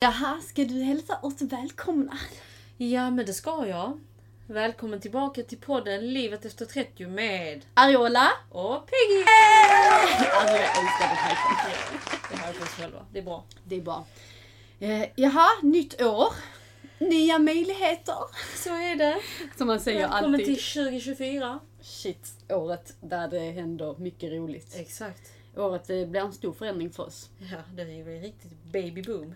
Jaha, ska du hälsa oss välkomna? Ja, men det ska jag. Välkommen tillbaka till podden Livet efter 30 med Ariola? och Peggy! Alltså jag älskar den här. Det här är oss själva. Det är bra. Det är bra. Eh, jaha, nytt år. Nya möjligheter. Så är det. Som man säger Välkommen alltid. till 2024. Shit, året där det händer mycket roligt. Exakt. Året det blir en stor förändring för oss. Ja, det är väl riktigt baby boom.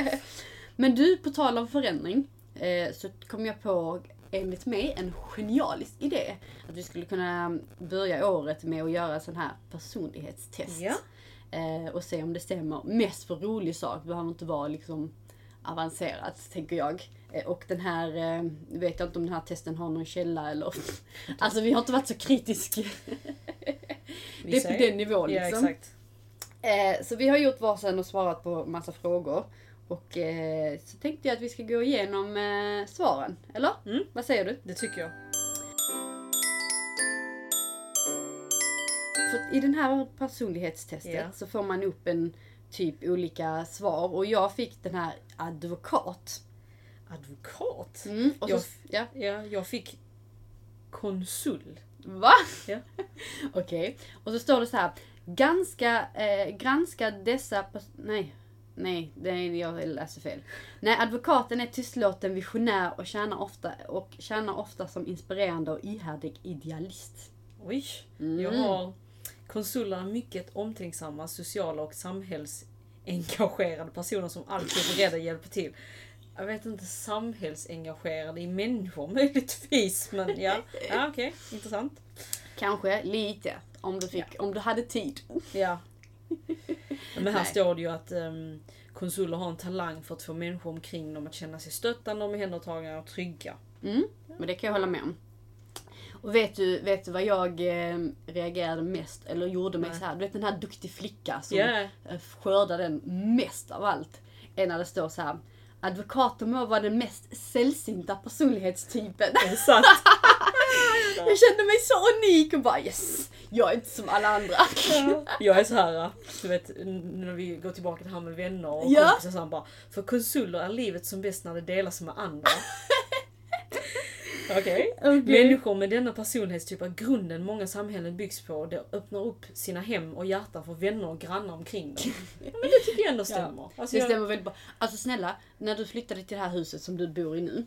Men du, på tal om förändring, eh, så kom jag på, enligt mig, en genialisk idé. Att vi skulle kunna börja året med att göra sån här personlighetstest. Ja. Eh, och se om det stämmer. Mest för rolig sak, det behöver inte vara liksom avancerat, tänker jag. Eh, och den här, eh, vet jag inte om den här testen har någon källa eller... alltså vi har inte varit så kritiska. det är på den nivån Ja, liksom. exakt. Eh, så vi har gjort varsin och svarat på massa frågor. Och så tänkte jag att vi ska gå igenom svaren. Eller? Mm. Vad säger du? Det tycker jag. För I den här personlighetstestet Ja. så får man upp en typ olika svar. Och jag fick den här advokat. Advokat? Mm, och Jag- så, ja. Ja, jag fick konsul. Va? Ja. Okej. Och så står det så här. Ganska, eh, granska dessa... Nej. Nej, det är, jag läser fel. Nej, advokaten är tystlåten visionär och tjänar ofta, och tjänar ofta som inspirerande och ihärdig idealist. Oj. Mm. Jag har konsuler är mycket omtänksamma, sociala och samhällsengagerade personer som alltid är beredda att hjälpa till. Jag vet inte, samhällsengagerade i människor möjligtvis, men ja. Ja okej, intressant. Kanske lite, om du, fick, om du hade tid. Ja. Men här Nej. står det ju att um, konsuler har en talang för att få människor omkring dem att känna sig stöttande, omhändertagna och trygga. Mm, men det kan jag hålla med om. Och vet du, vet du vad jag eh, reagerade mest, eller gjorde mig Nej. så här. Du vet den här duktig flicka som Ja. eh, skördar den mest av allt. Är när det står så här. Advokater må vara den mest sällsynta personlighetstypen. Sant? Jag kände mig så unik och bara yes, jag är inte som alla andra. Jag är så här, du vet när vi går tillbaka till här med vänner och Ja. kompisar så han bara För konsuler är livet som bäst när det delas med andra. Okej. Okej. Människor med denna personlighetstyp är grunden många samhällen byggs på. Det öppnar upp sina hem och hjärtan för vänner och grannar omkring dem. Ja, men det tycker jag ändå stämmer. Alltså, Det jag, stämmer väldigt bra. Alltså snälla, när du flyttade till det här huset som du bor i nu.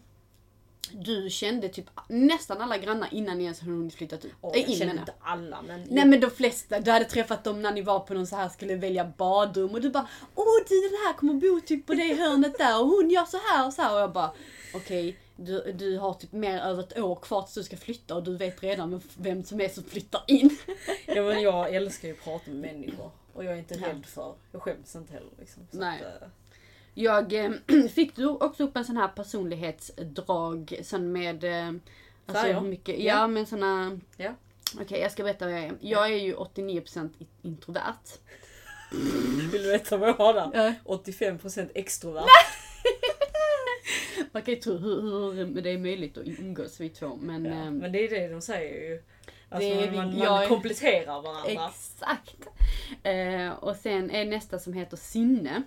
Du kände typ nästan alla grannar innan ni ens hade hunnit flyttat ut. Äh, jag in, menar inte alla men... Nej men de flesta, du hade träffat dem när ni var på någon så här skulle välja badrum och du bara Åh du den här kommer bo typ på det hörnet där och hon gör så här och så här och jag bara Okej, du, du har typ mer över ett år kvar tills du ska flytta och du vet redan vem- som är som flyttar in. Ja, men jag älskar ju att prata med människor. Och jag är inte rädd för, jag skäms inte heller liksom. Nej. Att, eh, Jag eh, fick du också upp en sån här personlighetsdrag sen med eh, alltså Färger? hur mycket, Ja. ja men såna Ja. Okej jag ska berätta vad jag är. Jag är ju 89% i- introvert. vill du veta vad jag har där? Ja. 85% extrovert. Man kan ju tro hur, hur det är möjligt att umgås vi två men Ja, ehm, men det är det de säger ju. Alltså Det man, man, jag kompletterar varandra. Exakt! Eh, och sen är nästa som heter sinne.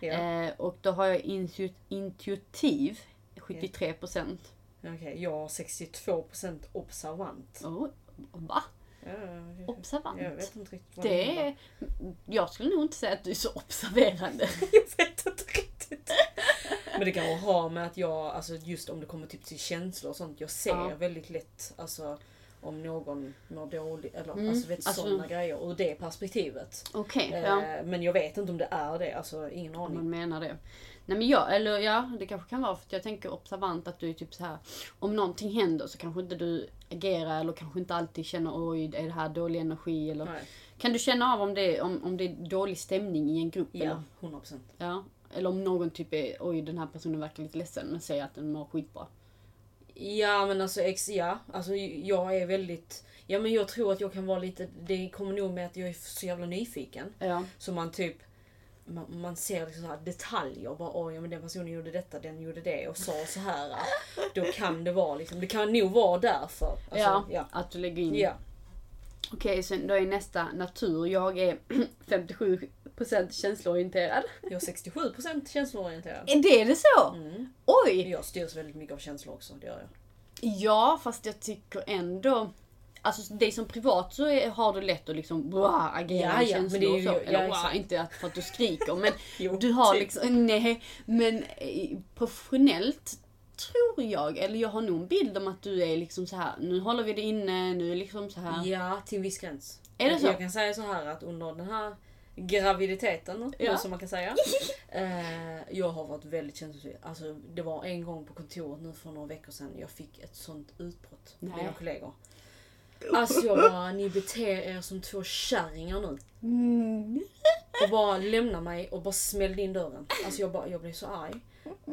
Ja. Eh, och då har jag intu- intuitiv, 73%. Okej, jag har 62% observant. Oh, va? Ja, jag- Observant? Jag vet inte riktigt vad Det är, jag skulle nog inte säga att du är så observerande. Jag vet inte riktigt. Men det kan ha med att jag, alltså just om det kommer typ till känslor och sånt, jag ser Ja. väldigt lätt alltså, om någon mår dåligt, eller Mm, alltså, vet, alltså- sådana grejer ur det perspektivet. Okej, Eh, ja. Men jag vet inte om det är det, alltså ingen aning. man menar det. Nej men jag, eller ja, det kanske kan vara för att jag tänker observant att du är typ så här. Om någonting händer så kanske inte du agerar eller kanske inte alltid känner oj, är det här dålig energi eller Nej. Kan du känna av om det, om, om det är dålig stämning i en grupp? Ja, Eller, 100%. ja? eller om någon typ är, oj den här personen verkar lite ledsen men säger att den mår skitbra. Ja men alltså, ex, ja, alltså jag är väldigt, ja men jag tror att jag kan vara lite, det kommer nog med att jag är så jävla nyfiken. Ja. Så man typ man, man ser liksom så här detaljer. Bara, Oj, ja, men den personen gjorde detta, den gjorde det och sa så här. Då kan det vara liksom, det kan nog vara därför. Alltså, ja, ja. att du lägger in. Ja. Okej, sen då är nästa natur. Jag är 57% procent känsloorienterad. Jag är 67% känsloorienterad. Är det det så? Mm. Oj! Jag styrs väldigt mycket av känslor också, det gör jag. Ja, fast jag tycker ändå... Alltså dig som privat så är, har du lätt att liksom bra, agera Ja, i ja, känslor men det är och ju- så. ja, Eller exakt. wow, inte att, för att du skriker men Jo, du har typ. liksom, nej. Men eh, professionellt tror jag, eller jag har nog en bild om att du är liksom så här. nu håller vi det inne, nu är liksom så här. Ja, till en viss gräns. Är det så? jag kan säga så här att under den här graviditeten, Ja. som man kan säga. eh, jag har varit väldigt känslosam. Alltså, det var en gång på kontoret nu för några veckor sedan jag fick ett sånt utbrott med mina kollegor. Alltså jag bara, ni beter er som två kärringar nu. Mm. Och bara lämna mig och bara smällde in dörren. Alltså jag, bara, jag blev så arg.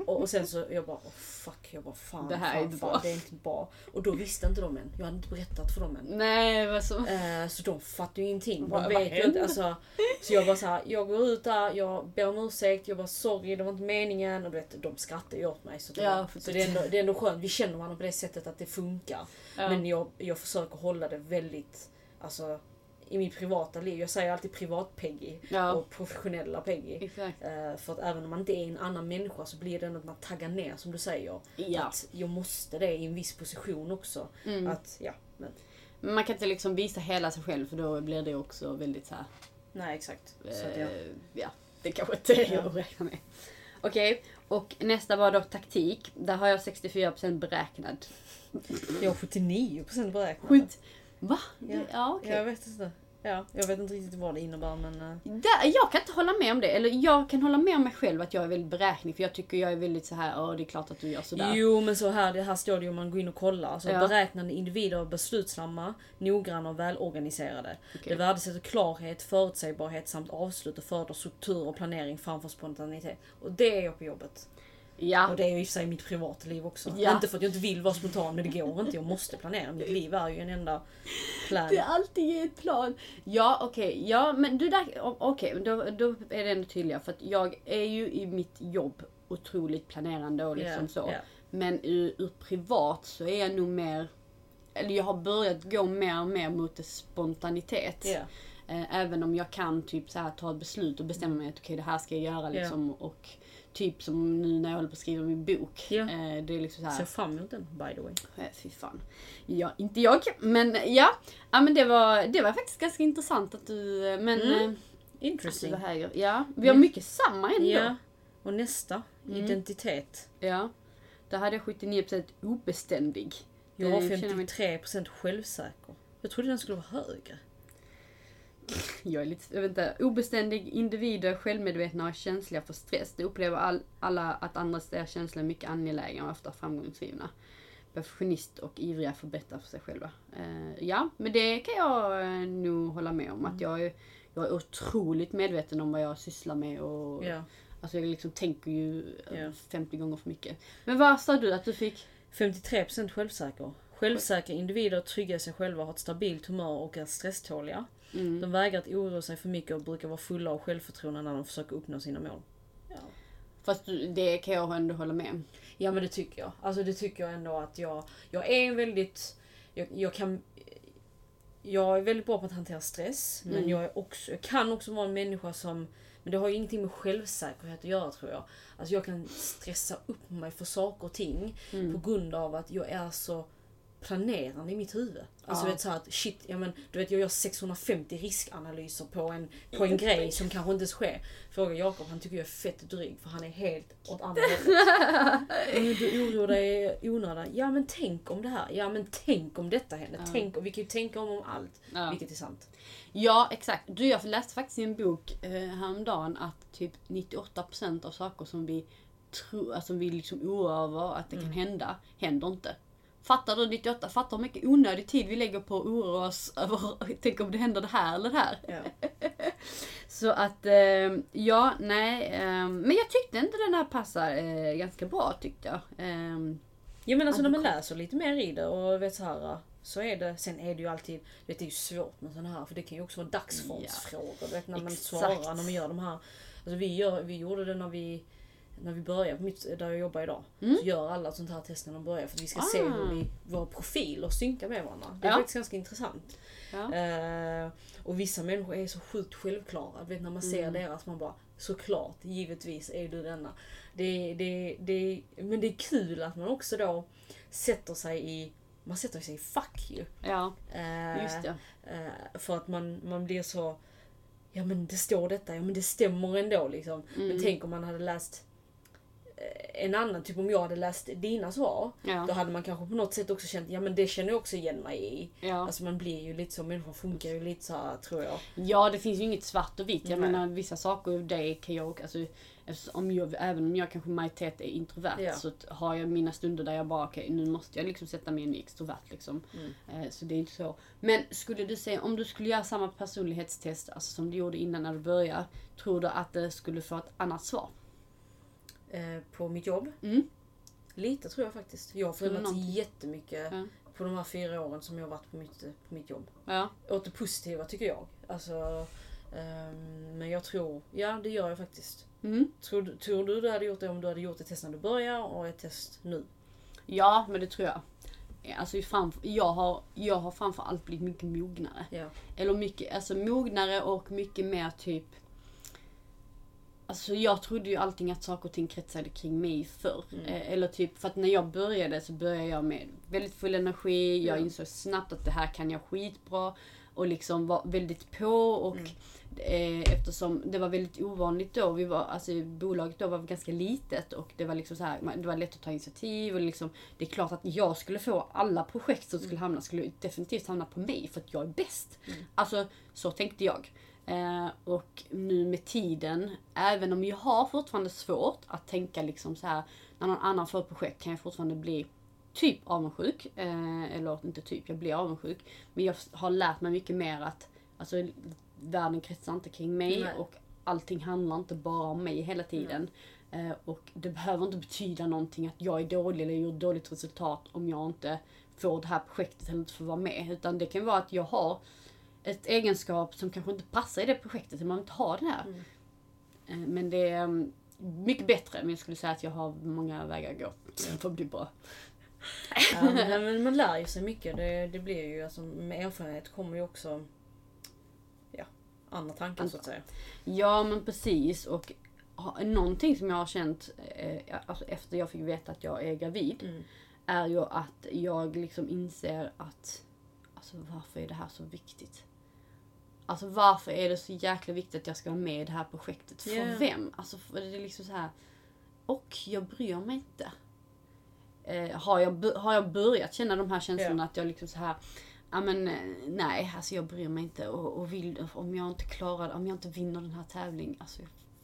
Och, sen så jag bara oh fuck, jag bara fan, Det här är fan, inte fan, bra. det är inte bra. Och då visste inte de än. Jag hade inte berättat för dem än. Nej, vad så? Eh, så de fattar ju ingenting. Vad vet ju inte. Alltså, så jag bara så här, jag går ut där, jag ber om ursäkt, jag bara sorry, det var inte meningen. Och du vet, de skrattar ju åt mig. Så, det Ja, så det, är ändå, det är ändå skönt, vi känner varandra på det sättet att det funkar. Ja. Men jag, jag försöker hålla det väldigt, alltså i mitt privata liv. Jag säger alltid privat Peggy Ja. och professionella Peggy. Exakt. Eh, för att även om man inte är en annan människa så blir det ändå att man taggar ner som du säger. Ja. Att jag måste det i en viss position också. Mm. Att, ja, men, Men man kan inte liksom visa hela sig själv för då blir det också väldigt så här. nej exakt. Så att, ja. Eh, ja, det kanske inte är Ja. att räkna med. Okej, och nästa var då taktik. Där har jag 64% beräknad. Jag har 79% beräknat. Skit. Va? Ja. Ja, okej. Jag vet inte. Ja, jag vet inte riktigt vad det innebär men... eh, Där, jag kan inte hålla med om det. Eller jag kan hålla med om mig själv att jag är väldigt beräknig. För jag tycker jag är väldigt så här, ja det är klart att du gör sådär. Jo men så här, det här står det ju om man går in och kollar. Alltså, Ja. Beräknande individer är beslutsamma, noggranna och välorganiserade. Okej. Det värdesätter klarhet, förutsägbarhet samt avslut och föredrar struktur och planering framför spontanitet. Och det är jag på jobbet. Ja. Och det är ju i sig mitt privatliv också. Ja. Inte för att jag inte vill vara spontan men det går inte, jag måste planera. Mitt liv är ju en enda plan. Det är alltid ett plan. Ja, okej. Ja, men du där... Okej, då, då är det ändå tydligare. För att jag är ju i mitt jobb otroligt planerande och liksom Ja, så. ja. Men ur, ur privat så är jag nog mer... Eller jag har börjat gå mer och mer mot spontanitet. Eh, Även om jag kan typ så här ta ett beslut och bestämma mig att okej det här ska jag göra liksom. Och typ som nu när jag håller på att skriva min bok. Ja. Eh, Det är liksom så här. Ser fram emot den by the way. Eh, Fy fan. Ja, inte jag. Men ja, ja men det var, det var faktiskt ganska intressant att du... eh, Men... Mm. Interesting. Det här, ja, vi har mycket samma ändå. Ja. Och nästa, Mm. identitet. Ja. Där hade jag 79% obeständig. Jag mig- 53% självsäker. Jag trodde den skulle vara högre. Jag är lite, jag vet inte, obeständig individer, självmedvetna och känsliga för stress. De upplever all, alla att andras deras känslor är mycket angelägna och ofta framgångsdrivna. Perfektionist och ivriga att förbättra för sig själva. Eh, ja, men det kan jag eh, nog hålla med om. Att jag är, jag är otroligt medveten om vad jag sysslar med och Ja. Alltså jag liksom tänker ju Ja. 50 gånger för mycket. Men vad sa du att du fick? 53% självsäker. Självsäkra individer trygga i sig själva, har ett stabilt humör och är stresståliga. Mm. De vägrar att oroa sig för mycket och brukar vara fulla av självförtroende när de försöker uppnå sina mål. Ja. Fast det kan jag ändå hålla med. Ja men det tycker jag. Alltså det tycker jag ändå att jag... Jag är en väldigt... Jag, jag kan... Jag är väldigt bra på att hantera stress. Men Mm. jag, är också, jag kan också vara en människa som... Men det har ju ingenting med självsäkerhet att göra tror jag. Alltså jag kan stressa upp mig för saker och ting. Mm. På grund av att jag är så planerande i mitt huvud. Alltså Ja. vet så att shit, ja men du vet jag gör 650 riskanalyser på en, på en grej som kanske inte ens sker. Fråga Jakob, han tycker jag är fett dryg för han är helt åt andra hållet. Du oroar dig i onödan. Ja men tänk om det här. Ja men tänk om detta händer. Ja. Tänk, vi kan ju tänka om, om allt. Ja. Vilket är sant. Ja, exakt. Du, jag läste faktiskt i en bok eh, häromdagen att typ 98% av saker som vi tror, alltså vi liksom oroar över att det kan hända, händer inte. Fattar du 98? Fattar hur mycket onödig tid vi lägger på att oroa oss över, tänk om det händer det här eller det här. Ja. Så att, eh, ja, nej. Eh, men jag tyckte inte den här passar eh, ganska bra tyckte jag. Eh, Ja men alltså när man läser lite mer i det och vet så här. Så är det. Sen är det ju alltid, vet, det är ju svårt med sådana här för det kan ju också vara dagsformsfrågor. Du vet när man Exakt. svarar när man gör de här. Alltså vi, gör, vi gjorde det när vi när vi börjar på mitt, där jag jobbar idag, Mm. så gör alla sånt här test när de börjar för att vi ska Ah. se hur vi, våra profiler synkar med varandra. Det är Ja. faktiskt ganska intressant. Ja. Eh, och vissa människor är så sjukt självklara. Du vet när man ser Mm. deras, man bara såklart, givetvis är du denna. Det, det, det, men det är kul att man också då sätter sig i, man sätter sig i fack ju. Ja, Eh, just det. eh, för att man, man blir så, ja men det står detta, ja men det stämmer ändå liksom. Men Mm. tänk om man hade läst en annan, typ om jag hade läst dina svar. Då Ja, hade man kanske på något sätt också känt, ja men det känner jag också igen mig i. ja. Alltså man blir ju lite så, människor funkar ju lite så här, tror jag. ja, det finns ju inget svart och vitt. Jag Nej. menar vissa saker, det kan jag alltså, eftersom om jag, även om jag kanske majoritet är introvert Ja. så har jag mina stunder där jag bara okej nu måste jag liksom sätta mig in i extrovert liksom. Mm. Eh, så det är inte så. Men skulle du säga, om du skulle göra samma personlighetstest alltså, som du gjorde innan när du började. Tror du att det skulle få ett annat svar? Eh, på mitt jobb. Mm. Lite tror jag faktiskt. Jag har förändrats någonting? jättemycket Ja. på de här fyra åren som jag har varit på mitt, på mitt jobb. Ja. Åt det positiva tycker jag. Alltså, ehm, men jag tror, ja det gör jag faktiskt. Mm. Tror, tror du du hade gjort det om du hade gjort ett test när du började och ett test nu? Ja, men det tror jag. Alltså, framför, jag, har, jag har framför allt blivit mycket mognare. Ja. Eller mycket, alltså mognare och mycket mer typ... Alltså jag trodde ju allting att saker och ting kretsade kring mig förr. Mm. Eh, Eller typ, för att när jag började så började jag med väldigt full energi. Jag Ja. insåg snabbt att det här kan jag skitbra. Och liksom var väldigt på och Mm. eh, eftersom det var väldigt ovanligt då. Vi var, alltså bolaget då var ganska litet och det var liksom så här, det var lätt att ta initiativ och liksom Det är klart att jag skulle få alla projekt som skulle hamna, skulle definitivt hamna på mig för att jag är bäst. Alltså så tänkte jag. Eh, och nu med tiden, även om jag har fortfarande svårt att tänka liksom så här när någon annan får ett projekt kan jag fortfarande bli typ avundsjuk. Eh, eller inte typ, jag blir avundsjuk. Men jag har lärt mig mycket mer att alltså, världen kretsar inte kring mig Nej. och allting handlar inte bara om mig hela tiden. Eh, och det behöver inte betyda någonting att jag är dålig eller gjort dåligt resultat om jag inte får det här projektet eller inte får vara med. Utan det kan vara att jag har ett egenskap som kanske inte passar i det projektet, man inte har det här. Mm. Eh, Men det är mm, mycket bättre, men jag skulle säga att jag har många vägar att gå för att bli bra. Ja, men, men man lär ju sig mycket. Det, det blir ju, alltså, med erfarenhet kommer ju också ja, andra tankar så att säga. Ja men precis och ha- någonting som jag har känt eh, alltså efter jag fick veta att jag är gravid Mm. är ju att jag liksom inser att alltså varför är det här så viktigt? Alltså varför är det så jäkla viktigt att jag ska vara med i det här projektet? För Ja. vem? Alltså för det är liksom så här. Och jag bryr mig inte. Eh, har, jag, har jag börjat känna de här känslorna att jag liksom så här Ja men eh, nej, alltså jag bryr mig inte och, och vill, om jag inte klarar om jag inte vinner den här tävlingen, alltså,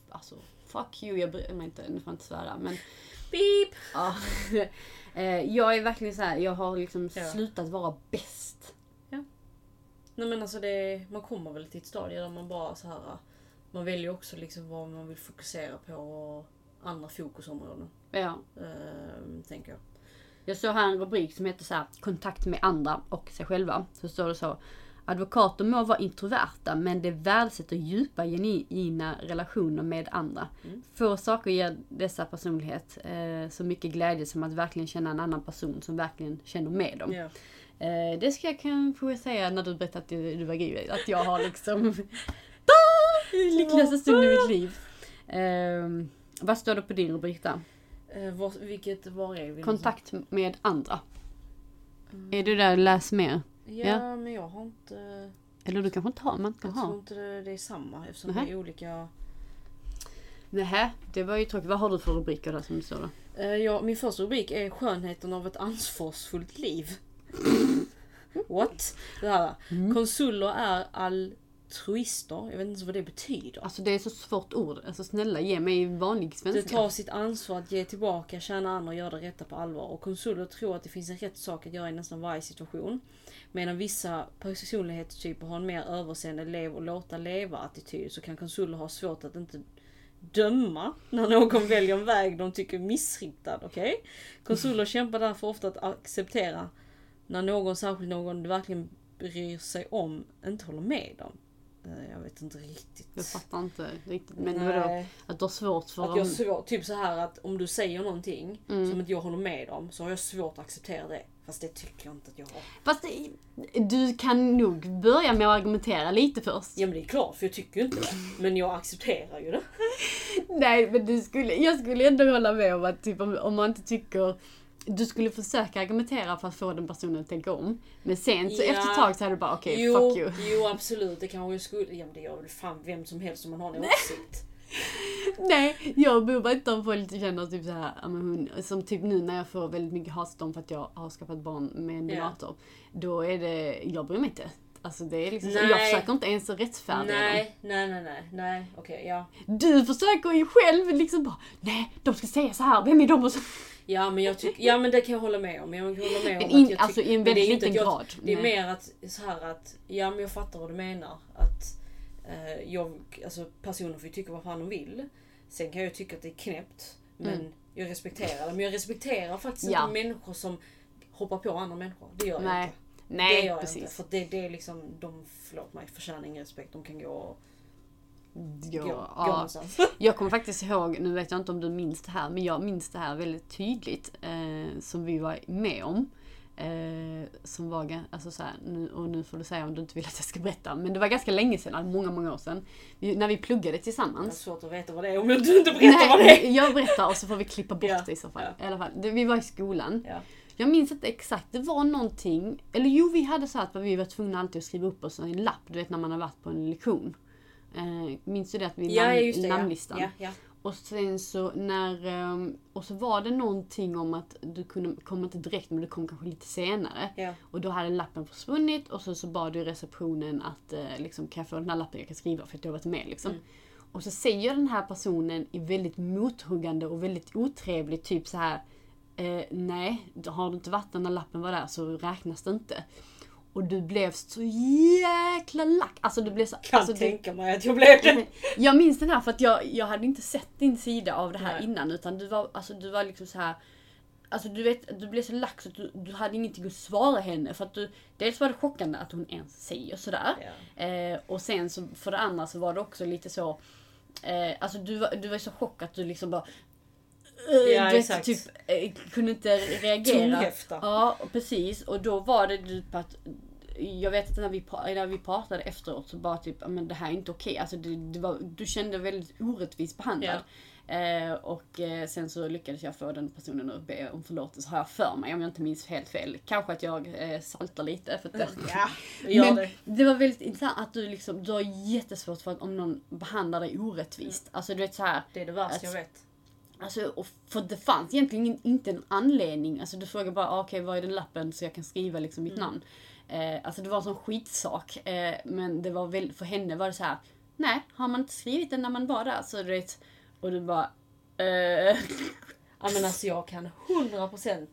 alltså fuck you, jag bryr mig inte, nu får jag inte svära men Beep! Ja. Eh, jag är verkligen så här, jag har liksom Ja. slutat vara bäst. Nej men alltså det, man kommer väl till ett stadie där man bara så här. Man väljer också liksom vad man vill fokusera på och andra fokusområden. Ja. ehm, tänker jag. Jag såg här en rubrik som heter så här, kontakt med andra och sig själva. Så står det så. Advokater må vara introverta men de värdesätter djupa genuina relationer med andra. Mm. Få saker ger dessa personlighet eh, så mycket glädje som att verkligen känna en annan person som verkligen känner med dem. Ja. Eh, det ska jag kanske säga när du berättade att du, du var gravid. Att jag har liksom... lyckligaste stunden i mitt liv. Eh, vad står det på din rubrik där? Eh, vad, vilket, var är vi? Kontakt med andra. Är du där läs mer? Ja, Ja. men jag har inte... Eller du kanske inte har, man ska Jag tror ha. inte det, det är samma eftersom Nähä. det är olika... Nähä, det var ju tråkigt. Vad har du för rubriker där som du står då? Eh, ja, min första rubrik är skönheten av ett ansvarsfullt liv. What? Det här. Mm. Konsuler är altruister. Jag vet inte vad det betyder. Alltså det är så svårt ord. Alltså snälla ge mig vanlig Det svenska. tar sitt ansvar att ge tillbaka, tjäna andra och göra det rätta på allvar. Och konsuler tror att det finns en rätt sak att göra i nästan varje situation. Medan vissa personlighetstyper har en mer överseende lev och låta leva attityd så kan konsuler ha svårt att inte döma när någon väljer en väg de tycker är missriktad. Okej? Konsuler kämpar därför ofta att acceptera när någon, särskilt någon de verkligen bryr sig om, inte håller med dem. Eh, Jag vet inte riktigt. Jag fattar inte riktigt. Men vadå? Nej. Att du har svårt för... Att jag svår, typ så här att om du säger någonting Mm. som inte jag håller med om så har jag svårt att acceptera det. Fast det tycker jag inte att jag har. Fast det- du kan nog börja med att argumentera lite först. Ja men det är klart för jag tycker ju inte det. Men jag accepterar ju det. Nej men du skulle, jag skulle ändå hålla med om att typ, om, om man inte tycker du skulle försöka argumentera för att få den personen att tänka om. Men sen så Ja. efter ett tag så är det bara okej, jo, fuck you. jo absolut, det kanske jag skulle... Ja men det gör väl fan vem som helst om man har en åsikt. Nej, jag bor bara inte om folk känner typ så här, ja, men hon, som typ nu när jag får väldigt mycket hatstorm för att jag har skaffat barn med en donator. Då är det, jag bryr mig inte. Alltså det är liksom så, Nej. jag försöker inte ens rättfärdiga dem. nej, nej, nej, nej, nej, okej, ja. Du försöker ju själv liksom bara, nej de ska säga så här, vem är de? Och så. Ja men jag tycker, ja men det kan jag hålla med om. Jag kan hålla med om Men att in, jag alltså tyck- i en det väldigt inte liten jag, grad. Det är Nej. mer att, så här att, ja men jag fattar vad du menar. Att eh, jag, alltså personen får ju tycka vad fan de vill. Sen kan jag tycka att det är knäppt. Men Mm. jag respekterar det. Men jag respekterar faktiskt Ja. inte människor som hoppar på andra människor. Det gör jag Nej, inte. det Nej, gör jag precis. inte. För det, det är liksom, de, förlåt mig, förtjänar ingen respekt. De kan gå, gå, Ja, gå ja. Jag kommer faktiskt ihåg, nu vet jag inte om du minns det här, men jag minns det här väldigt tydligt. Eh, som vi var med om. Eh, som var, alltså så här, nu, och nu får du säga om du inte vill att jag ska berätta. Men det var ganska länge sedan, alltså många, många år sedan. Vi, när vi pluggade Det är tillsammans. svårt att veta vad det är om du inte berättar vad det är. Nej, jag berättar och så får vi klippa bort Ja, det i så fall. ja. I alla fall. Det, vi var i skolan. Ja. Jag minns inte exakt, det var någonting, eller jo vi hade så att vi var tvungna alltid att skriva upp oss i en lapp, du vet när man har varit på en lektion. Eh, minns du det att vi Ja, namn, det. Namnlistan? Ja, ja. Och sen så när, ehm, och så var det någonting om att du kunde, kom inte direkt men det kom kanske lite senare. Ja. Och då hade lappen försvunnit och så, så bad du receptionen att eh, liksom, kan jag få den här lappen jag kan skriva för att jag har varit med liksom. Mm. Och så säger den här personen i väldigt mothuggande och väldigt otrevligt typ så här. Eh, nej, har du inte varit när lappen var där så räknas det inte. Och du blev så jäkla lack. Alltså du blev så... Kan alltså, du- tänka mig att jag blev det. jag minns den här för att jag, jag hade inte sett din sida av det här Nej. innan utan du var, alltså, du var liksom så här. Alltså du vet, du blev så lack så att du, du hade ingenting att svara henne för att du, dels var det chockande att hon ens säger sådär. Ja. Eh, och sen så för det andra så var det också lite så, eh, alltså du var, du var så chockad att du liksom bara Ja, du vet, exakt. typ, eh, kunde inte reagera. Tunghäfta. Ja, precis. Och då var det typ att jag vet att när vi, när vi pratade efteråt så bara typ, "Ja, men det här är inte okej. Alltså det, det var, du kände dig väldigt orättvist behandlad. Eh, och eh, sen så lyckades jag få den personen att be om förlåtelse har jag för mig om jag inte minns helt fel. Kanske att jag eh, saltar lite. För att det, Ja, men det. det var väldigt intressant att du liksom, du har jättesvårt för att om någon behandlar dig orättvist. Alltså du vet så här. Det är det värsta jag vet. Alltså, och för det fanns egentligen inte en anledning. Alltså du frågar bara, ah, okej vad är den lappen så jag kan skriva liksom mitt namn. Eh, alltså det var en sån skitsak. Eh, men det var väl, för henne var det så här. nej har man inte skrivit den när man var där så du vet. Och du bara, eh, Ja men alltså jag kan 100%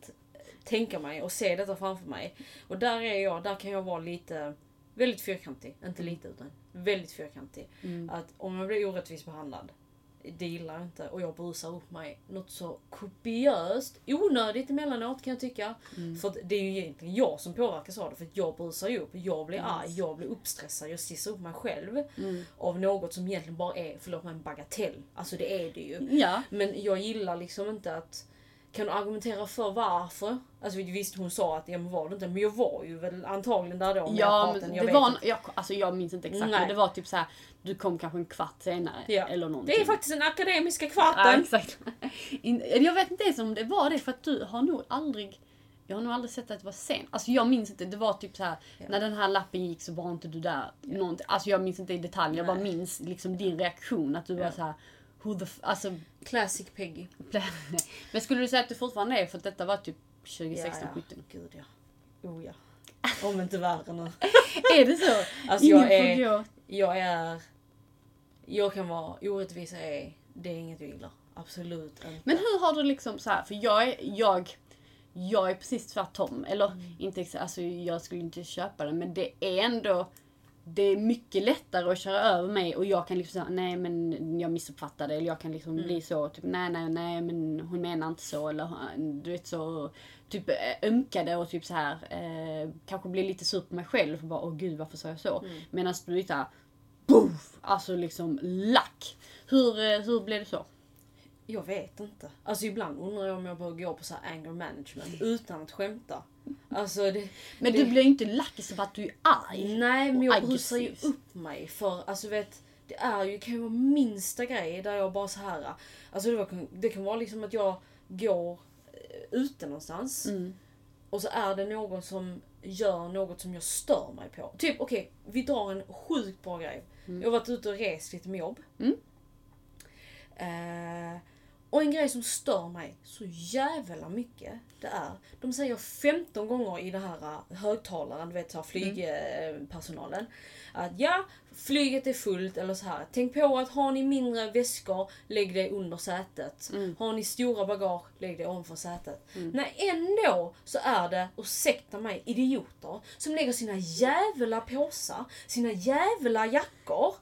tänka mig och se detta framför mig. Och där är jag, där kan jag vara lite, väldigt fyrkantig. Inte lite utan väldigt fyrkantig. Mm. Att om jag blir orättvist behandlad, det gillar jag inte och jag brusar upp mig något så kopiöst, onödigt emellanåt kan jag tycka. Mm. För det är ju egentligen jag som påverkas av det för att jag brusar ju upp, jag blir Yes. arg, jag blir uppstressad, jag stissar upp mig själv. Mm. Av något som egentligen bara är, förlåt mig, en bagatell. Alltså det är det ju. ja. Men jag gillar liksom inte att... Kan du argumentera för varför? Alltså visst hon sa att ja men var det inte, men jag var ju väl antagligen där då Ja, men jag det var, jag, alltså jag minns inte exakt Nej. men det var typ så här. du kom kanske en kvart senare. Ja. Eller någonting. Det är faktiskt den akademiska Ja, kvarten! exakt. In, jag vet inte ens om det var det för att du har nog aldrig jag har nog aldrig sett att det var sen. Alltså jag minns inte, det var typ så här Ja. när den här lappen gick så var inte du där. Någonting. Alltså jag minns inte i detalj, jag bara Nej. minns liksom din reaktion att du var Ja. så här. Who the f- alltså, Classic Peggy. Men skulle du säga att du fortfarande är för att detta var typ 2016, ja, ja. 17? Gud ja. Oh ja. Om inte värre nu. Är det så? Alltså Ingen jag är, jag är... Jag kan vara, orättvisa är, det är inget jag gillar. Absolut inte. Men hur har du liksom så här, för jag är, jag, jag är precis tvärtom. Eller Mm. inte alltså jag skulle inte köpa det men det är ändå det är mycket lättare att köra över mig och jag kan liksom säga nej men jag missuppfattade eller jag kan liksom Mm. bli så typ nej nej nej men hon menar inte så eller du vet så typ eh, ömkade och typ så här eh, kanske bli lite sur på mig själv och bara åh gud varför sa jag så. Mm. Medan du är såhär boof, alltså liksom lack. Hur, eh, hur blev det så? Jag vet inte. Alltså ibland undrar jag om jag bör gå på så här anger management utan att skämta. Alltså det, Men det, du blir ju inte lack så för att du är arg. Nej, men jag brusar ju upp mig för alltså vet det är ju, kan ju vara minsta grej där jag bara så här. Alltså det, var, det kan vara liksom att jag går eh, ute någonstans Mm. och så är det någon som gör något som jag stör mig på. Typ okej, vi drar en sjukt bra grej. Jag har varit ute och rest lite med jobb. Mm. Eh, och en grej som stör mig så jävla mycket, det är, de säger 15 gånger i den här eh, högtalaren, du vet så här flygpersonalen, att ja, flyget är fullt eller så här. Tänk på att har ni mindre väskor, lägg det under sätet. Har ni stora bagage, lägg det ovanför sätet. Nej, ändå så är det, ursäkta mig, idioter som lägger sina jävla påsar, sina jävla jackor.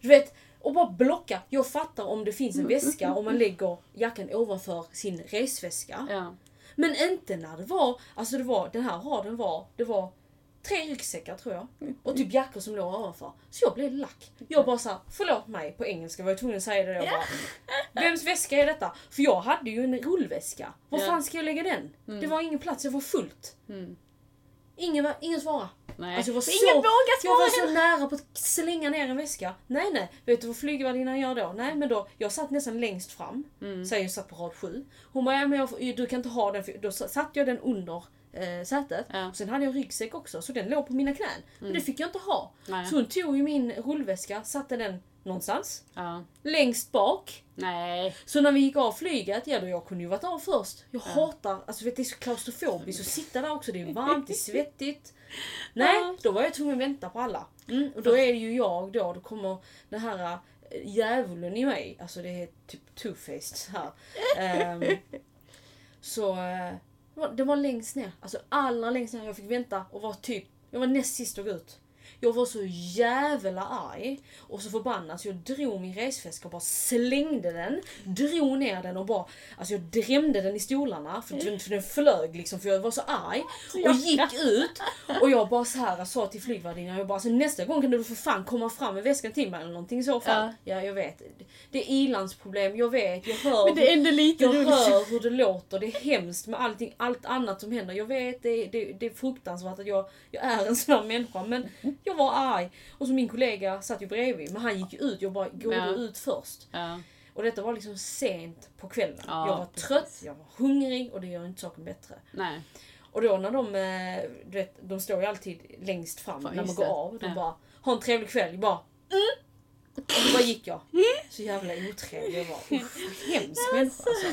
Du vet, och bara blocka. Jag fattar om det finns en väska och man lägger jackan ovanför sin resväska. Ja. Men inte när det var, alltså det var, den här raden var, det var tre ryggsäckar tror jag. Och typ jackor som låg ovanför. Så jag blev lack. Jag bara såhär, förlåt mig på engelska var jag tvungen att säga det. Jag bara, Vems väska är detta? För jag hade ju en rullväska. Var fan ska jag lägga den? Det var ingen plats, det var fullt. Mm. Ingen, ingen svarade. Nej. Alltså jag var så, ingen vågar jag var svara. så nära på att slänga ner en väska. Nej nej, vet du vad flygvärdinnan gör då? Nej men då, jag satt nästan längst fram. Mm. Så jag satt på rad sju. Hon bara, ja, men jag, du kan inte ha den. För, då satt jag den under eh, sätet. Ja. Och sen hade jag ryggsäck också så den låg på mina knän. Men det fick jag inte ha. Nej. Så hon tog ju min rullväska, satte den någonstans. Ja. Längst bak. Nej. Så när vi gick av flyget, ja då jag kunde ju varit av först. Jag hatar, alltså vet, det är så klaustrofobiskt att sitta där också. Det är varmt, det är svettigt. Nej, Ja. då var jag tvungen att vänta på alla. Mm, och då är det ju jag då, då kommer den här äh, djävulen i mig. Alltså det är typ two-faced här. Ehm, så det var- det var längst ner. Alltså allra längst ner. Jag fick vänta och var typ, jag var näst sist att gå ut. Jag var så jävla arg och så förbannad så jag drog min resväska och bara slängde den. Drog ner den och bara, alltså jag drämde den i stolarna för, den- för den flög liksom för jag var så arg. Och gick ut och jag bara så här sa till flygvärdinnan, jag bara alltså, nästa gång kan du för fan komma fram med väskan till mig eller någonting i så fall. Ja, jag vet. Det är ilandsproblem, jag vet, jag hör. Men det är ändå lite Jag roligt. hör hur det låter, det är hemskt med allting, allt annat som händer. Jag vet, det, det, det är fruktansvärt att jag, jag är en sån här människa. Men jag var arg. Och så min kollega satt ju bredvid, men han gick ut. Jag bara, går Ja. du ut först? Ja. Och detta var liksom sent på kvällen. Ja, jag var precis. trött, jag var hungrig och det gör inte saken bättre. Nej. Och då när de, eh, du vet, de står ju alltid längst fram Fan, när man går det. av. De Ja. bara, ha en trevlig kväll. Bara, mm. Och så bara gick jag. Så jävla otrevlig jag var. Usch, hemsk människa alltså.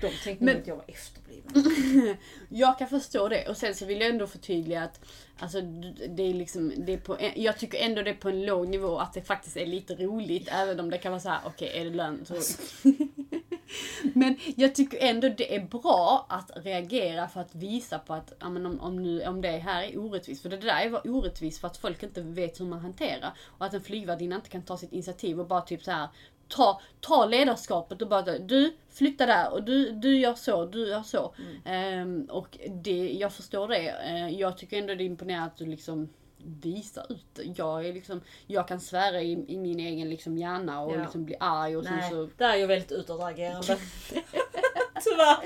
De tänkte Men- att jag var efterbliven. Jag kan förstå det och sen så vill jag ändå förtydliga att alltså, det är liksom, det är på jag tycker ändå det är på en låg nivå att det faktiskt är lite roligt även om det kan vara så här: okej är det lönt? Så... Men jag tycker ändå det är bra att reagera för att visa på att ja, men om, om, nu, om det här är orättvist. För det där är var orättvist för att folk inte vet hur man hanterar. Och att en flygvärdinna inte kan ta sitt initiativ och bara typ så här ta, ta ledarskapet och bara du flytta där och du, du gör så, du gör så. Ehm, och det, jag förstår det. Eh, jag tycker ändå det är imponerande att du liksom visar ut. Jag, är liksom, jag kan svära i, i min egen liksom hjärna och Ja. liksom bli arg och Nej, så... där är jag väldigt utåtagerande. Tyvärr.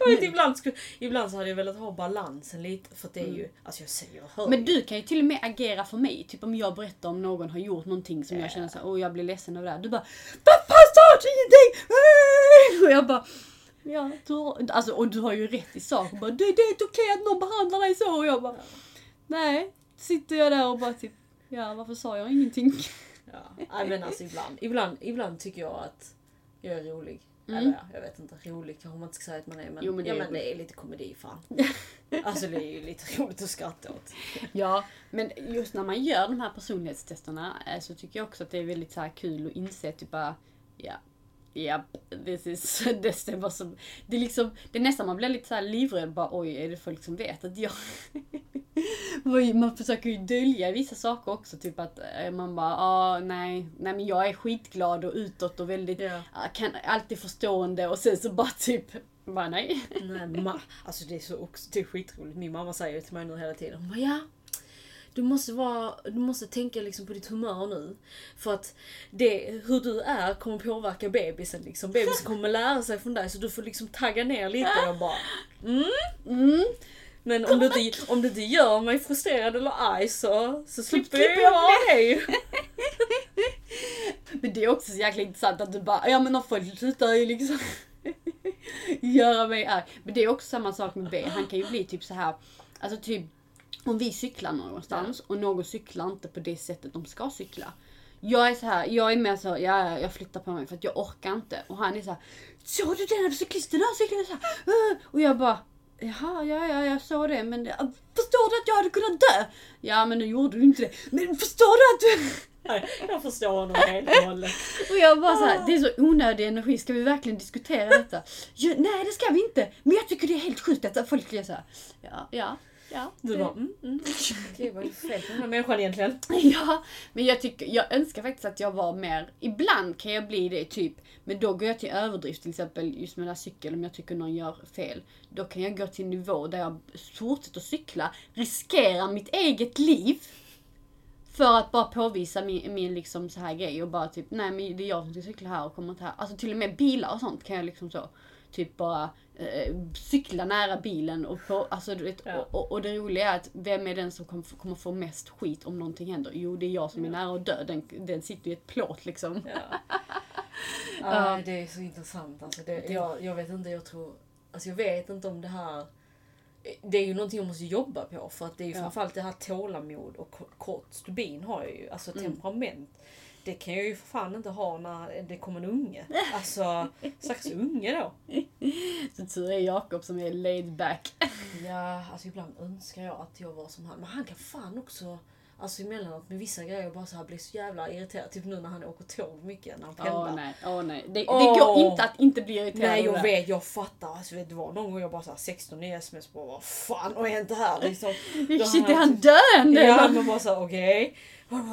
Jag vet, ibland, skulle, ibland så hade jag velat ha balansen lite för det är ju, alltså jag säger hör Mm. Men du kan ju till och med agera för mig. Typ om jag berättar om någon har gjort någonting som jag känner såhär, åh jag blir ledsen över det här. Du bara Pappa sa ingenting! Och jag bara Ja, du har, alltså, och du har ju rätt i sak. Och bara, det, det är inte okej att någon behandlar dig så. Och jag bara, nej. Sitter jag där och bara typ, ja varför sa jag ingenting? Ja, men alltså ibland, ibland, ibland tycker jag att jag är rolig. Mm. Eller ja, jag vet inte, rolig kanske man inte ska säga att man är men, Jo, men det ja, är men det är lite komedi fan. Alltså det är ju lite roligt att skratta åt. Ja, men just när man gör de här personlighetstesterna eh, så tycker jag också att det är väldigt så kul att inse typ bara, ja, ja, this is, det stämmer som, det är liksom, det är nästan man blir lite så här livrädd bara oj, är det folk som vet att jag Man försöker ju dölja vissa saker också, typ att eh, man bara, ah, nej, nej men jag är skitglad och utåt och väldigt, Ja. ah, kan alltid förstående och sen så bara typ, bara nej. Nej, ma, alltså det är så också, det är skitroligt. Min mamma säger till mig nu hela tiden. Hon bara, ja. du måste, vara, du måste tänka liksom på ditt humör nu. För att det, hur du är kommer påverka bebisen. Liksom. Bebisen kommer lära sig från dig så du får liksom tagga ner lite. Och bara, mm. Mm. Men om du, inte, om du inte gör mig frustrerad eller arg så, så slipper jag jag vara dig. Men det är också så jäkla intressant att du bara, ja men om folk slutar ju liksom göra mig arg. Men det är också samma sak med B. Han kan ju bli typ så här, alltså typ om vi cyklar någonstans och någon cyklar inte på det sättet de ska cykla. Jag är så här, jag är mer så, ja, ja, jag flyttar på mig för att jag orkar inte. Och han är så här, såg du den cyklisten där cyklade så här? Och jag bara, jaha, ja, ja, jag såg det, men det- förstår du att jag hade kunnat dö? Ja, men nu gjorde du inte det. Men förstår du att du... Nej, jag förstår honom helt och hållet. Och jag bara så här, det är så onödig energi, ska vi verkligen diskutera detta? Ja, nej det ska vi inte, men jag tycker det är helt sjukt att folk är så här, ja, ja, ja. Du bara, mm, mm. Okej, vad är fel på den här människan egentligen? Ja, men jag tycker, jag önskar faktiskt att jag var mer, ibland kan jag bli det typ, men då går jag till överdrift till exempel just med den här cykeln om jag tycker någon gör fel. Då kan jag gå till en nivå där jag fortsätter cykla, riskerar mitt eget liv. För att bara påvisa min, min liksom så här grej och bara typ, nej men det är jag som ska cykla här och kommer inte här. Alltså till och med bilar och sånt kan jag liksom så, typ bara eh, cykla nära bilen och på, alltså du vet, Ja. och, och, det roliga är att vem är den som kommer, kommer få mest skit om någonting händer? Jo det är jag som är nära att dö, den, den sitter i ett plåt liksom. Ja. ja, det är så intressant. Alltså det, jag, jag vet inte, jag tror... Alltså jag vet inte om det här... Det är ju någonting jag måste jobba på för att det är ju Ja. framförallt det här tålamod och ko- kort stubin har jag ju. Alltså Mm. Det kan jag ju för fan inte ha när det kommer en unge. Alltså, stackars unge då. Så tur är Jakob som är laid back. Ja, alltså ibland önskar jag att jag var som han. Men han kan fan också, alltså emellanåt med vissa grejer bara så här bli så jävla irriterad. Typ nu när han åker tåg mycket när han pendlar. Åh nej, åh nej. Det, det Åh. går inte att inte bli irriterad Nej jag vet, jag fattar. Alltså, vet, det var någon gång jag bara såhär 16 i sms bara vad fan vad är inte här liksom. Shit, är han han döende? Ja men bara såhär okej. Han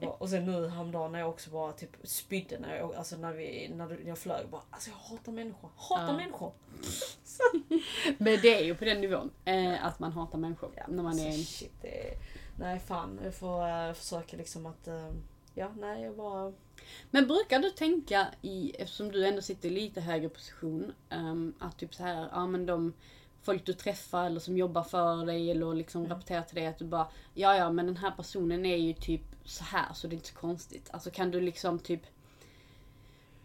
bara, Och sen nu häromdagen när jag också bara typ spydde när jag, alltså när, vi, när jag flög. Bara, alltså jag hatar människor. Hatar Ja. människor. Men det är ju på den nivån. Eh, att man hatar människor. när man är... Alltså, shit, det är, nej fan, jag får uh, försöka liksom att... eh, ja, nej jag bara... Men brukar du tänka i, eftersom du ändå sitter i lite högre position, ehm, att typ så här, ja men de folk du träffar eller som jobbar för dig eller liksom Mm. rapporterar till dig att du bara, ja ja men den här personen är ju typ så här så det är inte så konstigt. Alltså kan du liksom typ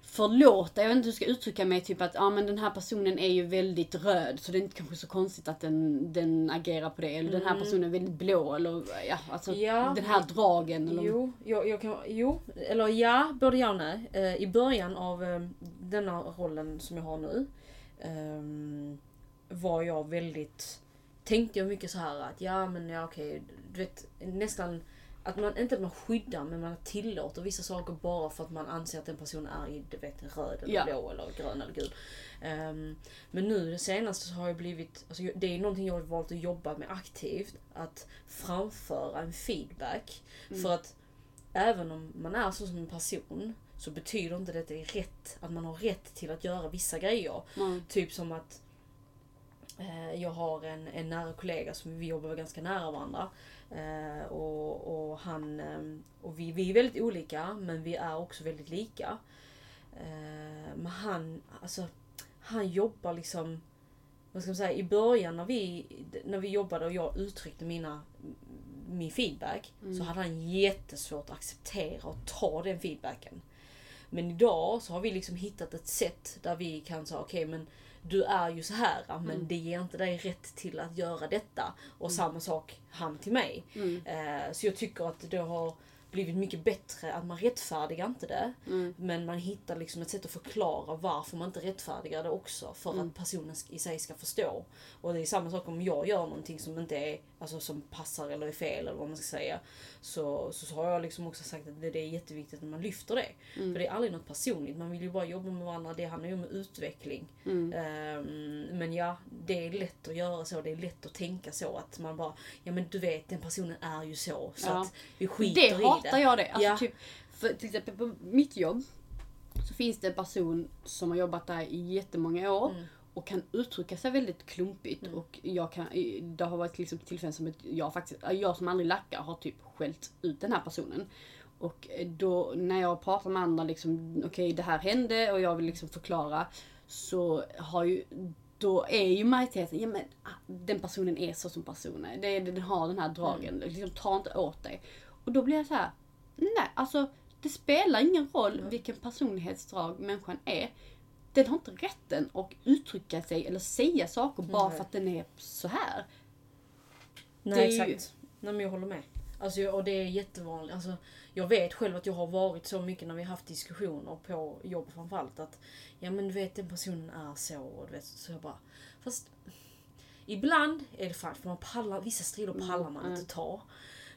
förlåta, jag vet inte hur jag ska uttrycka mig, typ att ja men den här personen är ju väldigt röd så det är inte kanske så konstigt att den, den agerar på det. Eller den här Mm. personen är väldigt blå eller ja, alltså Ja. den här dragen. Eller, Jo, jag, jag kan, jo, eller ja, både ja och nej. Eh, I början av eh, denna rollen som jag har nu ehm, var jag väldigt, tänkte jag mycket så här att ja men ja okej, du vet nästan att man, inte att man skyddar men man tillåter vissa saker bara för att man anser att den personen är i, du vet, röd eller Ja. blå eller grön eller gul. Ehm, men nu det senaste så har jag blivit, alltså, det är någonting jag har valt att jobba med aktivt. Att framföra en feedback. För att även om man är så som en person så betyder inte det att det är rätt, att man har rätt till att göra vissa grejer. Mm. Typ som att jag har en, en nära kollega som vi jobbar ganska nära varandra. Eh, och, och han eh, och vi, vi är väldigt olika men vi är också väldigt lika. Eh, men han, alltså, han jobbar liksom vad ska man säga, i början när vi, när vi jobbade och jag uttryckte mina, min feedback så hade han jättesvårt att acceptera och ta den feedbacken. Men idag så har vi liksom hittat ett sätt där vi kan säga okej men du är ju så här men det ger inte dig rätt till att göra detta. Och samma sak han till mig. Mm. Eh, så jag tycker att det har blivit mycket bättre att man rättfärdigar inte det. Mm. Men man hittar liksom ett sätt att förklara varför man inte rättfärdigar det också. För Mm. att personen i sig ska förstå. Och det är samma sak om jag gör någonting som inte är, alltså som passar eller är fel eller vad man ska säga. Så, så, så har jag liksom också sagt att det, det är jätteviktigt att man lyfter det. Mm. För det är aldrig något personligt, man vill ju bara jobba med varandra. Det handlar ju om utveckling. Mm. Ehm, men ja, det är lätt att göra så. Det är lätt att tänka så. Att man bara, ja men du vet den personen är ju så. Så Ja. att vi skiter Det i hatar det. jag det. Alltså, Ja. typ, för till exempel på mitt jobb så finns det en person som har jobbat där i jättemånga år. Mm. Och kan uttrycka sig väldigt klumpigt. Mm. Och jag kan, det har varit liksom tillfällen som jag faktiskt, jag som aldrig lackar har typ skällt ut den här personen. Och då när jag pratar med andra liksom, okej det här hände och jag vill liksom förklara. Så har ju, då är ju majoriteten, ja men ah, den personen är så som person är. Det, den har den här dragen, liksom ta inte åt dig. Och då blir jag så här, nej alltså det spelar ingen roll vilken personlighetsdrag människan är. Den har inte rätten att uttrycka sig eller säga saker bara Nej. för att den är så här. Nej Det är ju- exakt. Nej men jag håller med. Alltså, och det är jättevanligt. Alltså, jag vet själv att jag har varit så mycket när vi har haft diskussioner på jobb framförallt att ja men du vet den personen är så och du vet så jag bara fast ibland är det fan för man pallar, vissa strider pallar man Mm, inte ta.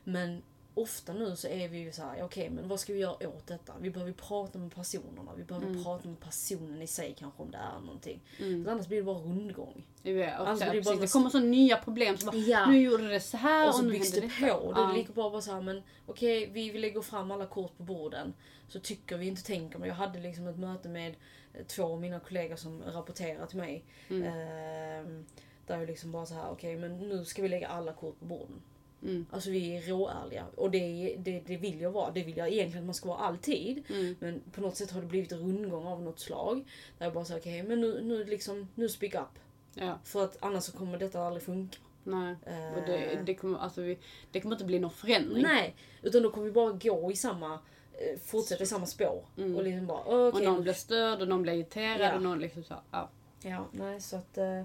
Men ofta nu så är vi ju så här, okej men vad ska vi göra åt detta? Vi behöver prata med personerna, vi behöver Mm. prata med personen i sig kanske om det är någonting. Mm. Annars blir det bara rundgång. Det, och Alltså, så, det bara- det kommer så nya problem. Så bara, Ja. Nu gjorde det så här Och så nu byggs det detta. på. Och då är det Ja. lika bra bara såhär, men okej vi, vi lägger fram alla kort på borden. Så tycker vi inte, tänker men Jag hade liksom ett möte med eh, två av mina kollegor som rapporterar till mig. Mm. Ehm, där jag liksom bara så här, okej men nu ska vi lägga alla kort på borden. Mm. Alltså vi är råärliga. Och det, det, det vill jag vara. Det vill jag egentligen att man ska vara alltid. Mm. Men på något sätt har det blivit rundgång av något slag. Där jag bara säger okej men nu, nu liksom, nu speak up. Ja, För att annars så kommer detta aldrig funka. nej. Eh, Och det, det, kommer, alltså, vi, det kommer inte bli någon förändring. Nej, utan då kommer vi bara gå i samma, eh, fortsätta i samma spår. Mm. Och liksom bara, Och okej. någon blir störd och någon blir irriterad Ja. och någon liksom så. Ja. Ja, nej så att... eh,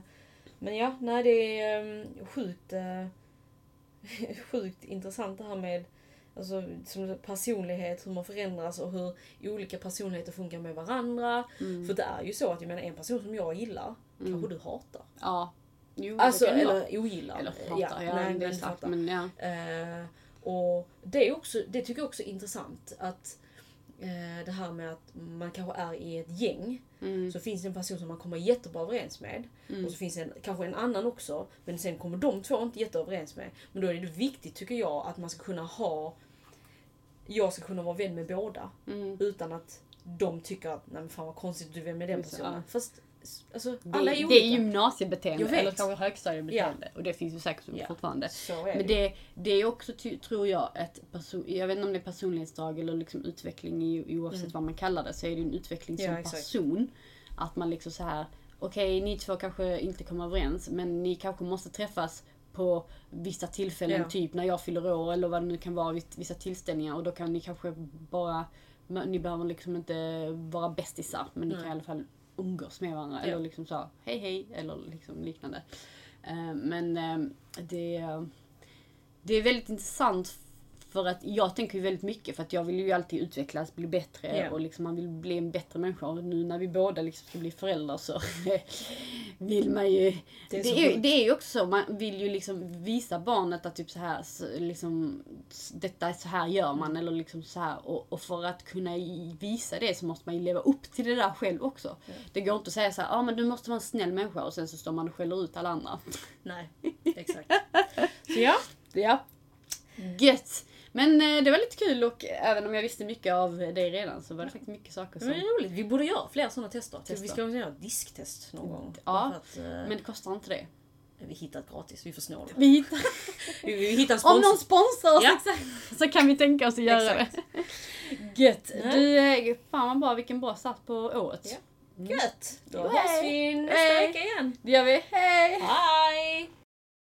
Men ja, nej det är um, sjukt, eh, sjukt intressant det här med alltså, som personlighet, hur man förändras och hur olika personligheter funkar med varandra. Mm. För det är ju så att jag menar en person som jag gillar, Mm. kanske du hatar. ja. Jo, Alltså, eller ogillar. Eller hatar, ja, nej, det är men ja. Eh, och det, är också, det tycker jag också är intressant. Att eh, Det här med att man kanske är i ett gäng. Mm. Så finns det en person som man kommer jättebra överens med. Mm. Och så finns det en, kanske en annan också. Men sen kommer de två inte jätteöverens med. Men då är det viktigt tycker jag att man ska kunna ha... Jag ska kunna vara vän med båda. Mm. Utan att de tycker att nej men fan vad konstigt du är vän med den personen. ja. Fast alltså, Det, alla är det olika. är gymnasiebeteende eller kanske högstadiebeteende. Och det finns ju säkert Ja. fortfarande. Men det. det, det är också, tror jag, ett person, jag vet inte om det är personlighetsdrag eller liksom utveckling i, oavsett Mm. vad man kallar det, så är det en utveckling som Ja, person. Att man liksom så här, okej ni två kanske inte kommer överens, men ni kanske måste träffas på vissa tillfällen, Ja. typ när jag fyller år eller vad det nu kan vara, vissa tillställningar. Och då kan ni kanske bara, ni behöver liksom inte vara bästisar, men ni Nej. kan i alla fall umgås med varandra. Ja. Eller liksom så, hej hej, eller liksom liknande. Eh, Men eh, det, det är väldigt intressant för att jag tänker ju väldigt mycket för att jag vill ju alltid utvecklas, bli bättre Ja. och liksom man vill bli en bättre människa. Och nu när vi båda liksom ska bli föräldrar så vill man ju... Det Det är är, sjukt. det är ju också så, man vill ju liksom visa barnet att typ så här, så, liksom, detta, så här gör man Mm. eller liksom så här. Och, och för att kunna visa det så måste man ju leva upp till det där själv också. Ja. Det går inte att säga så här, ja ah, men du måste vara en snäll människa och sen så står man och skäller ut alla andra. Nej, exakt. Så ja. Ja. Gött! Men eh, det var lite kul och även om jag visste mycket av dig redan så var det faktiskt mycket saker Det som... är roligt. Vi borde göra fler sådana tester. Tester. Vi ska väl göra disktest någon gång. Ja, att, eh, Men det kostar inte det. Vi hittar ett gratis, vi får snåla. Vi hittar... Vi, hittar Om någon sponsrar oss Ja. exakt, så kan vi tänka oss att göra Exakt. det. Gött! Nej. Du, eh, fan vad bra, vilken bra start på året. Ja. Gött! Då hörs vi nästa vecka igen. Det gör vi. Hej! Hej!